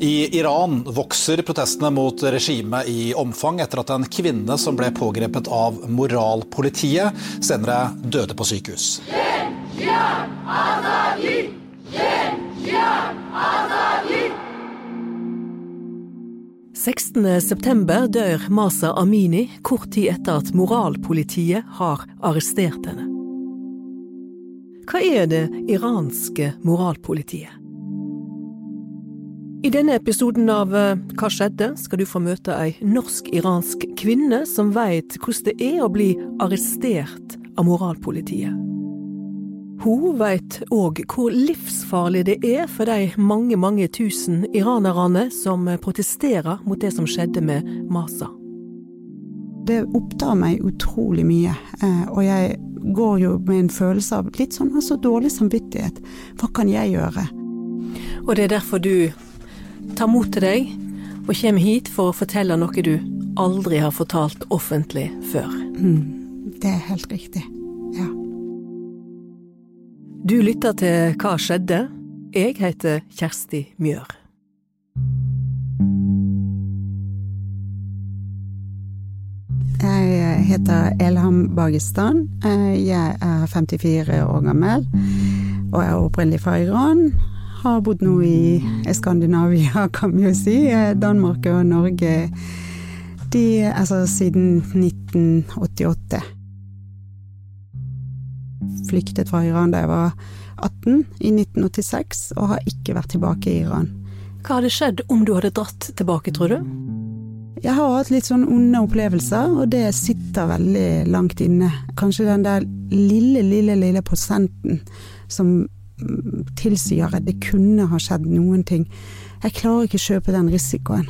I Iran vokser protestene mot regimet i omfang etter at en kvinne som ble pågrepet av moralpolitiet, senere døde på sykehus. 16.9 dør Masa Amini kort tid etter at moralpolitiet har arrestert henne. Hva er det iranske moralpolitiet? I denne episoden av eh, Hva skjedde? skal du få møte ei norsk-iransk kvinne som veit hvordan det er å bli arrestert av moralpolitiet. Hun veit òg hvor livsfarlig det er for de mange, mange tusen iranerne som protesterer mot det som skjedde med Masa. Det opptar meg utrolig mye, eh, og jeg går jo med en følelse av litt sånn altså dårlig samvittighet. Hva kan jeg gjøre? Og det er derfor du tar mot til deg og kommer hit for å fortelle noe du aldri har fortalt offentlig før. Mm, det er helt riktig. Ja. Du lytter til Hva skjedde? Jeg heter Kjersti Mjør. Jeg heter Elham Bagistan. Jeg er 54 år gammel og jeg er opprinnelig fra Iran har bodd nå i Skandinavia, kan vi jo si. Danmark og Norge. De, altså siden 1988. Flyktet fra Iran da jeg var 18 i 1986, og har ikke vært tilbake i Iran. Hva hadde skjedd om du hadde dratt tilbake, tror du? Jeg har hatt litt sånn onde opplevelser, og det sitter veldig langt inne. Kanskje den der lille, lille, lille prosenten som tilsier at det kunne ha skjedd noen ting. Jeg klarer ikke å kjøpe den risikoen.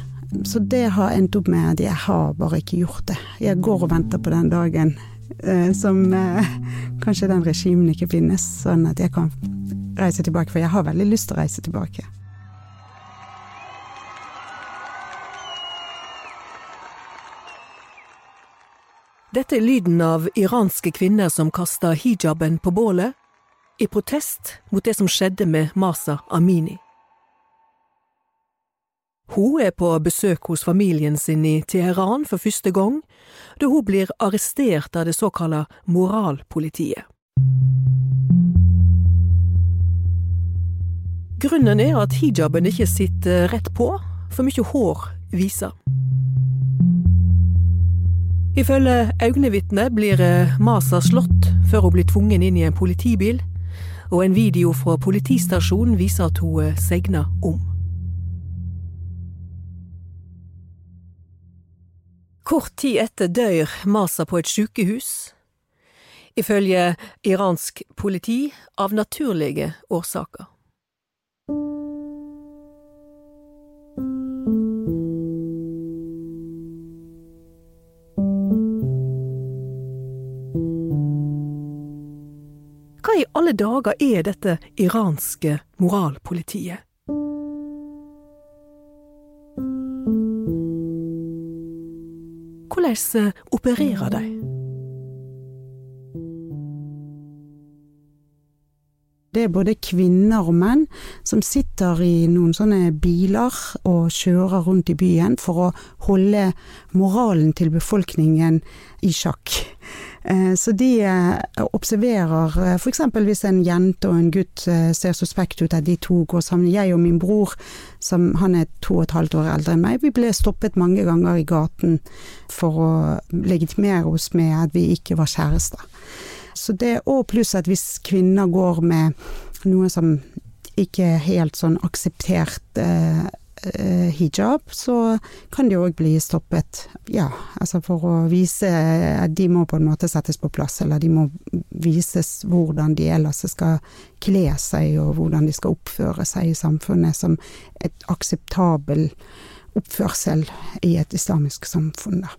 Så det har endt opp med at jeg har bare ikke gjort det. Jeg går og venter på den dagen eh, som eh, kanskje den regimen ikke finnes, sånn at jeg kan reise tilbake. For jeg har veldig lyst til å reise tilbake. Dette er lyden av iranske kvinner som kaster hijaben på bålet i protest mot det som skjedde med Masa Amini. Hun er på besøk hos familien sin i Teheran for første gang, da hun blir arrestert av det såkalte moralpolitiet. Grunnen er at hijaben ikke sitter rett på, for mye hår viser. Ifølge øyenvitnet blir Masa slått før hun blir tvungen inn i en politibil, og en video fra politistasjonen viser at hun eh, segner om. Kort tid etter dør Masa på et sykehus, ifølge iransk politi av naturlige årsaker. Alle dager er dette iranske moralpolitiet? Hvordan eh, opererer de? Det er både kvinner og menn som sitter i noen sånne biler og kjører rundt i byen for å holde moralen til befolkningen i sjakk. Eh, så de eh, observerer eh, f.eks. hvis en jente og en gutt ser suspekt ut at de to går sammen. Jeg og min bror, som han er to og et halvt år eldre enn meg, vi ble stoppet mange ganger i gaten for å legitimere oss med at vi ikke var kjærester. Så det, og pluss at hvis kvinner går med noe som ikke er helt sånn akseptert eh, hijab, så kan de òg bli stoppet. Ja, altså for å vise at de må på en måte settes på plass, eller de må vises hvordan de ellers skal kle seg, og hvordan de skal oppføre seg i samfunnet som et akseptabel oppførsel i et islamisk samfunn. da.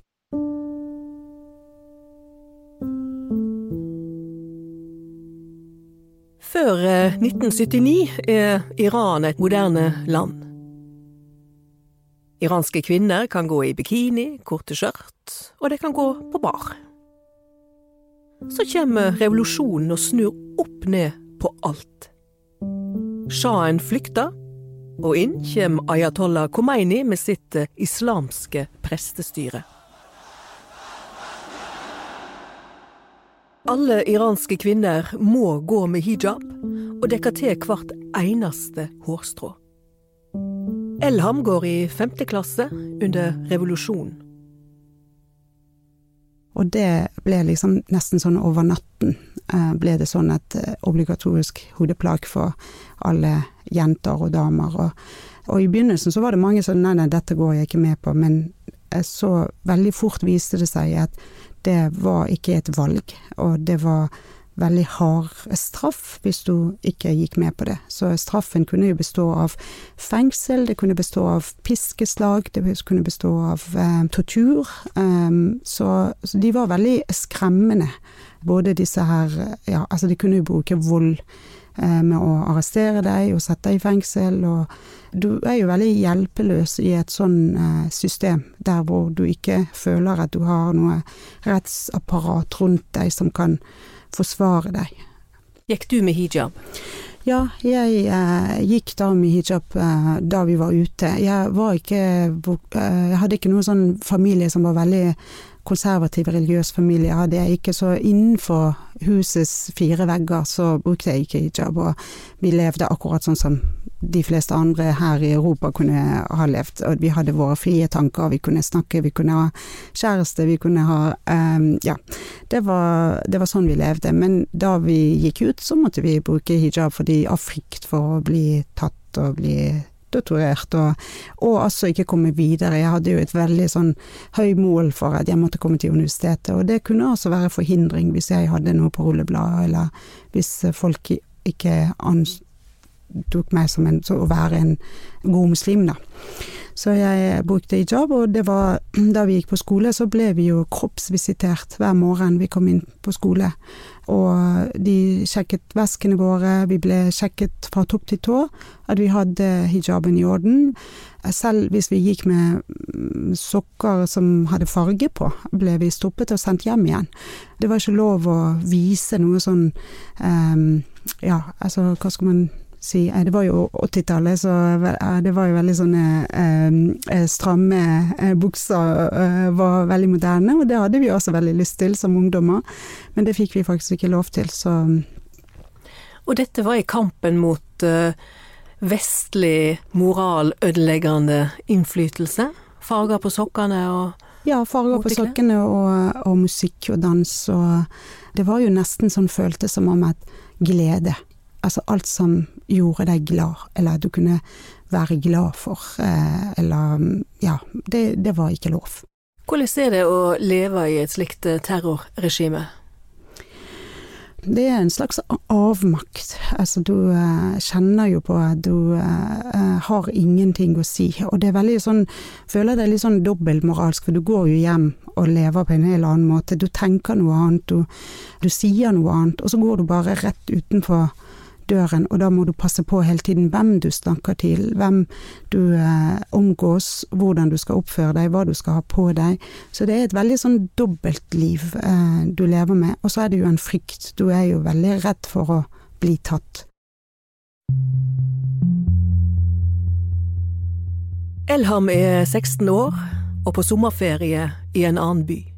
Før 1979 eh, er Iran et moderne land. Iranske kvinner kan gå i bikini, korte skjørt, og de kan gå på bar. Så kommer revolusjonen og snur opp ned på alt. Sjahen flykter, Og inn kommer ayatollah Khomeini med sitt eh, islamske prestestyre. Alle iranske kvinner må gå med hijab og dekke til hvert eneste hårstrå. Elham går i femte klasse under revolusjonen. Og det ble liksom nesten sånn over natten eh, ble det sånn et eh, obligatorisk hodeplagg for alle jenter og damer. Og, og, i begynnelsen så var det mange som nei, nei, dette går jeg ikke med på, men så veldig fort viste det seg at det var ikke et valg, og det var veldig hard straff hvis du ikke gikk med på det. Så straffen kunne jo bestå av fengsel, det kunne bestå av piskeslag, det kunne bestå av eh, tortur. Um, så, så, de var veldig skremmende, både disse her Ja, altså de kunne jo bruke vold eh, med å arrestere deg og sette deg i fengsel, og du er jo veldig hjelpeløs i et sånn eh, system, der hvor du ikke føler at du har noe rettsapparat rundt deg som kan forsvare deg. Gikk du med hijab? Ja, jeg eh, gikk da med hijab eh, da vi var ute. Jeg var ikke eh, Jeg hadde ikke noen sånn familie som var veldig konservativ religiøs familie. Hadde jeg ikke så innenfor husets fire vegger så brukte jeg ikke hijab, og vi levde akkurat sånn som de fleste andre her i Europa kunne ha levd. Og vi hadde våre frie tanker, vi kunne snakke, vi kunne ha kjæreste, vi kunne ha um, Ja. Det var, det var, sånn vi levde. Men da vi gikk ut, så måtte vi bruke hijab fordi av frykt for å bli tatt og bli torturert, og, og altså ikke komme videre. Jeg hadde jo et veldig sånn høy mål for at jeg måtte komme til universitetet, og det kunne også være forhindring hvis jeg hadde noe på rullebladet, eller hvis folk ikke antok tok meg som en, å være en god muslim, da. Så jeg brukte hijab, og det var da vi gikk på skole, så ble vi jo kroppsvisitert hver morgen vi kom inn på skole. Og de sjekket veskene våre, vi ble sjekket fra topp til tå at vi hadde hijaben i orden. Selv hvis vi gikk med mm, sokker som hadde farge på, ble vi stoppet og sendt hjem igjen. Det var ikke lov å vise noe sånn um, Ja, altså, hva skal man si Det var jo 80-tallet, så det var jo veldig sånne eh, eh, stramme eh, bukser eh, var veldig moderne, og det hadde vi også veldig lyst til som ungdommer, men det fikk vi faktisk ikke lov til, så Og dette var i kampen mot eh, vestlig moralødeleggende innflytelse? Farger på sokkene og Ja, farger på sokkene og, og musikk og dans, og det var jo nesten sånn føltes som om et glede Altså alt som gjorde deg glad, eller du kunne være glad for, eh, eller Ja, det, det var ikke lov. Hvordan er det å leve i et slikt eh, terrorregime? Det er en slags avmakt. Altså, du eh, kjenner jo på at du eh, har ingenting å si. Og det er veldig sånn Føler det er litt sånn dobbeltmoralsk, for du går jo hjem og lever på en helt annen måte. Du tenker noe annet, du, du sier noe annet, og så går du bare rett utenfor døren, og da må du passe på hele tiden hvem du snakker til, hvem du eh, omgås, hvordan du skal oppføre deg, hva du skal ha på deg. Så det er et veldig sånn dobbeltliv eh, du lever med. Og så er det jo en frykt. Du er jo veldig redd for å bli tatt. Elham er 16 år og på sommerferie i en annen by.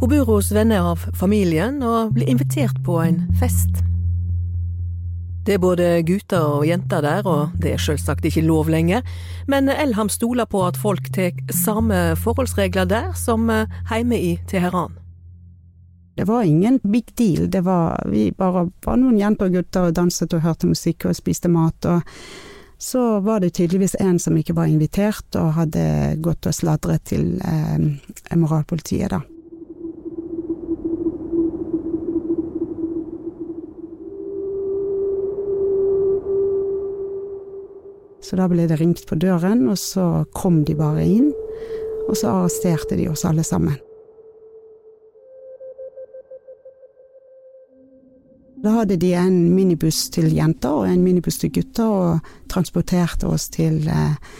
Hun bor hos venner av familien og blir invitert på en fest. Det er både gutter og jenter der, og det er selvsagt ikke lov lenger, men Elham stoler på at folk tar samme forholdsregler der som hjemme i Teheran. Det var ingen big deal, det var vi bare var noen jenter og gutter og danset og hørte musikk og spiste mat. og så var det tydeligvis en som ikke var invitert og hadde gått og sladret til eh, moralpolitiet, da. Så da ble det ringt på døren, og så kom de bare inn. Og så arresterte de oss alle sammen. Da hadde de en minibuss til jenter og en minibuss til gutter, og transporterte oss til eh,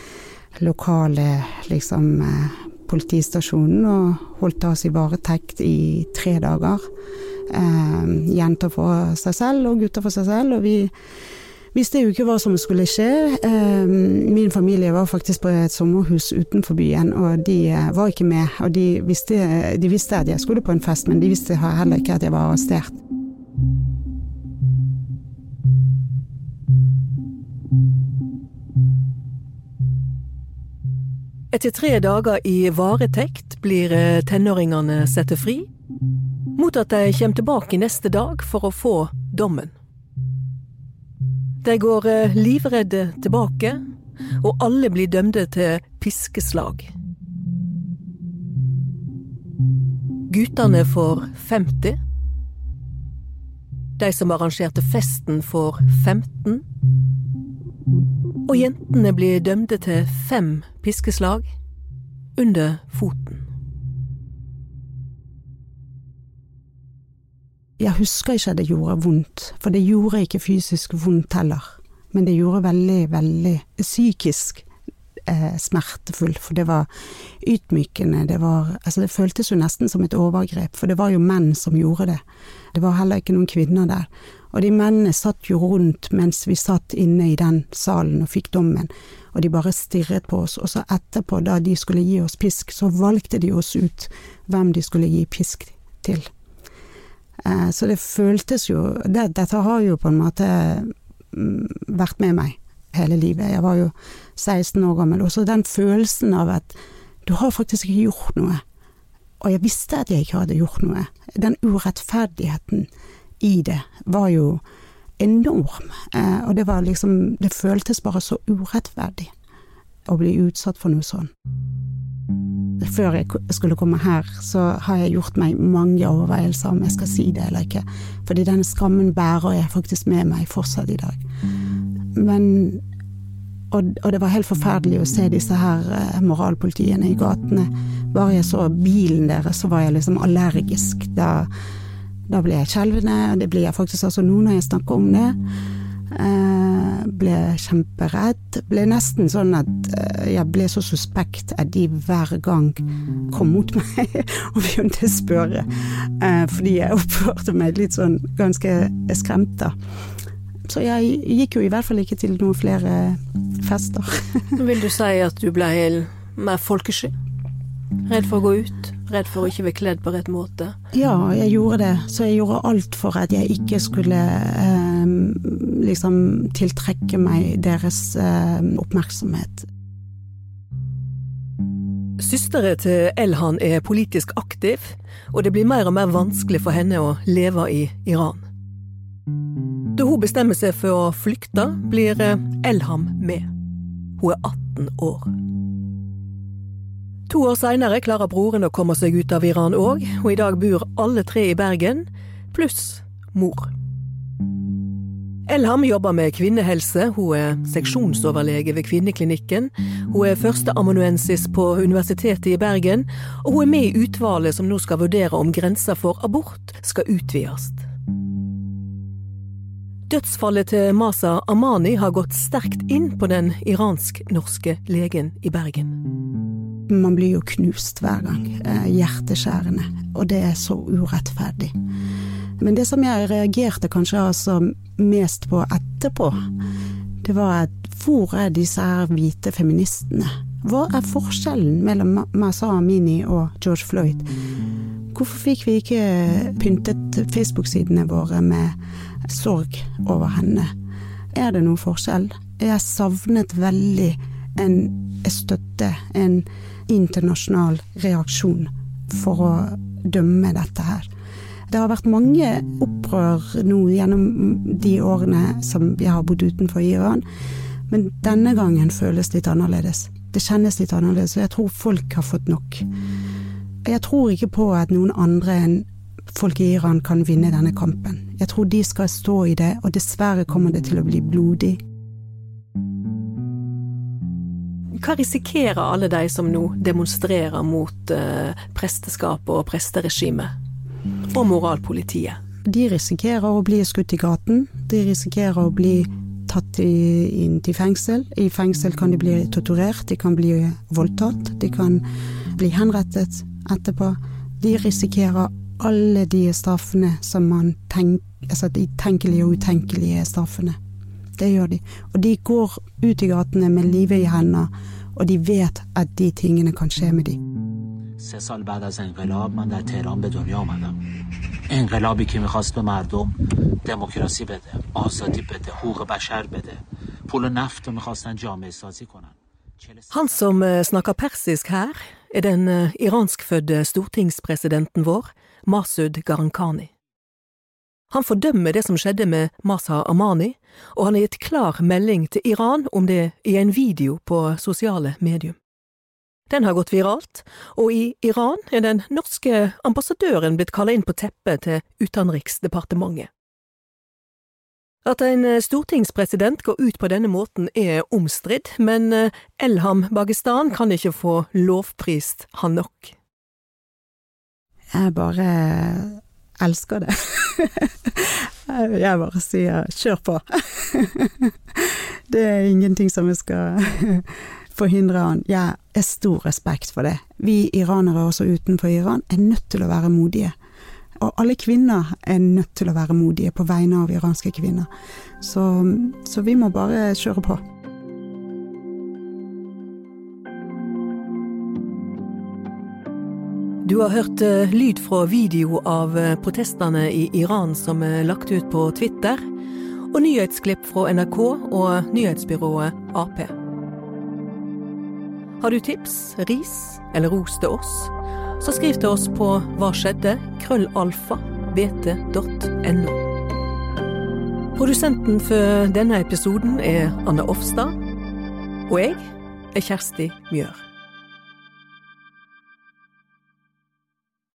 lokale liksom eh, politistasjonen og holdt oss i varetekt i tre dager. Eh, jenter for seg selv og gutter for seg selv, og vi visste jo ikke hva som skulle skje. Eh, min familie var faktisk på et sommerhus utenfor byen, og de eh, var ikke med. Og de visste, de visste at jeg skulle på en fest, men de visste heller ikke at jeg var arrestert. Etter tre dager i varetekt blir tenåringene satt fri, mot at de kommer tilbake neste dag for å få dommen. De går eh, livredde tilbake, og alle blir dømte til piskeslag. Guttene får 50. De som arrangerte festen, får 15. Og jentene blir dømte til fem piskeslag under foten. Jeg husker ikke at det gjorde vondt, for det gjorde ikke fysisk vondt heller. Men det gjorde veldig, veldig psykisk eh, smertefull, for det var ydmykende. Det, altså det føltes jo nesten som et overgrep, for det var jo menn som gjorde det. Det var heller ikke noen kvinner der. Og de mennene satt jo rundt mens vi satt inne i den salen og fikk dommen, og de bare stirret på oss. Og så etterpå, da de skulle gi oss pisk, så valgte de oss ut hvem de skulle gi pisk til. Eh, så det føltes jo det, Dette har jo på en måte mm, vært med meg hele livet. Jeg var jo 16 år gammel. Og så den følelsen av at du har faktisk ikke gjort noe. Og jeg visste at jeg ikke hadde gjort noe. Den urettferdigheten i det var jo enorm. Eh, og det var liksom Det føltes bare så urettferdig å bli utsatt for noe sånn før jeg skulle komme her, så har jeg gjort meg mange overveielser om jeg skal si det eller ikke. Fordi denne skammen bærer jeg faktisk med meg fortsatt i dag. Men og, og, det var helt forferdelig å se disse her eh, moralpolitiene i gatene. Bare jeg så bilen deres, så var jeg liksom allergisk. Da, da ble jeg skjelvende, det blir jeg faktisk altså nå når jeg snakker om det. Eh, ble kjemperedd. Ble nesten sånn at eh, jeg ble så suspekt at de hver gang kom mot meg og begynte å spørre. Eh, fordi jeg oppførte meg litt sånn ganske skremt, da. Så jeg gikk jo i hvert fall ikke til noen flere fester. Vil du si at du ble mer folkesky? Redd for å gå ut? Redd for å ikke bli kledd på rett måte? Ja, jeg gjorde det. Så jeg gjorde alt for at jeg ikke skulle eh, liksom tiltrekke meg deres eh, oppmerksomhet. Søstera til Elhan er politisk aktiv, og det blir mer og mer vanskelig for henne å leve i Iran. Da hun bestemmer seg for å flykte, blir eh, Elham med. Hun er 18 år. To år seinere klarer broren å komme seg ut av Iran òg, og i dag bor alle tre i Bergen, pluss mor. Elham jobber med kvinnehelse, hun er seksjonsoverlege ved Kvinneklinikken, hun er førsteamanuensis på Universitetet i Bergen, og hun er med i utvalget som nå skal vurdere om grensa for abort skal utvides. Dødsfallet til Masa Amani har gått sterkt inn på den iransk-norske legen i Bergen man blir jo knust hver gang. Eh, hjerteskjærende. Og det er så urettferdig. Men det som jeg reagerte kanskje altså mest på etterpå, det var at hvor er disse hvite feministene? Hva er forskjellen mellom Masa Amini og George Floyd? Hvorfor fikk vi ikke pyntet Facebook-sidene våre med sorg over henne? Er det noen forskjell? Jeg savnet veldig en støtte, en internasjonal reaksjon for å dømme dette her. Det har vært mange opprør nå gjennom de årene som vi har bodd utenfor Iran, men denne gangen føles litt annerledes. Det kjennes litt annerledes, og jeg tror folk har fått nok. Jeg tror ikke på at noen andre enn folk i Iran kan vinne denne kampen. Jeg tror de skal stå i det, og dessverre kommer det til å bli blodig. Hva risikerer alle de som nå demonstrerer mot uh, presteskapet og presteregimet og moralpolitiet? De risikerer å bli skutt i gaten. De risikerer å bli tatt i, inn til fengsel. I fengsel kan de bli torturert, de kan bli voldtatt, de kan bli henrettet etterpå. De risikerer alle de straffene som man tenker Altså de tenkelige og utenkelige straffene. Det gjør de. Og de går ut i gatene med livet i hendene, og de vet at de tingene kan skje med dem. سه سال بعد از انقلاب من در تهران به دنیا آمدم انقلابی که میخواست به مردم دموکراسی بده آزادی بده حقوق بشر بده پول و نفت رو میخواستن جامعه سازی کنن Han som eh, snakker persisk her, er den eh, iranskfødte stortingspresidenten vår, Masud Gharahkhani. Han fordømmer det som skjedde med Masa Amani, og han har gitt klar melding til Iran om det i en video på sosiale medium. Den har gått viralt, og i Iran er den norske ambassadøren blitt kalla inn på teppet til Utenriksdepartementet. At en eh, stortingspresident går ut på denne måten er omstridt, men eh, Elham Bagestan kan ikke få lovprist han nok. Jeg bare elsker det. Jeg bare sier kjør på. Det er ingenting som jeg skal forhindre han. Jeg har stor respekt for det. Vi iranere også utenfor Iran er nødt til å være modige. Og alle kvinner er nødt til å være modige på vegne av iranske kvinner. Så, så vi må bare kjøre på. Du har hørt eh, lyd fra video av eh, protestene i Iran som er lagt ut på Twitter, og nyhetsklipp fra NRK og nyhetsbyrået Ap. Har du tips, ris eller ros til oss, så skriv til oss på hva skjedde, krøllalfa, bt.no. Produsenten for denne episoden er Anne Offstad, og jeg er Kjersti Mjør.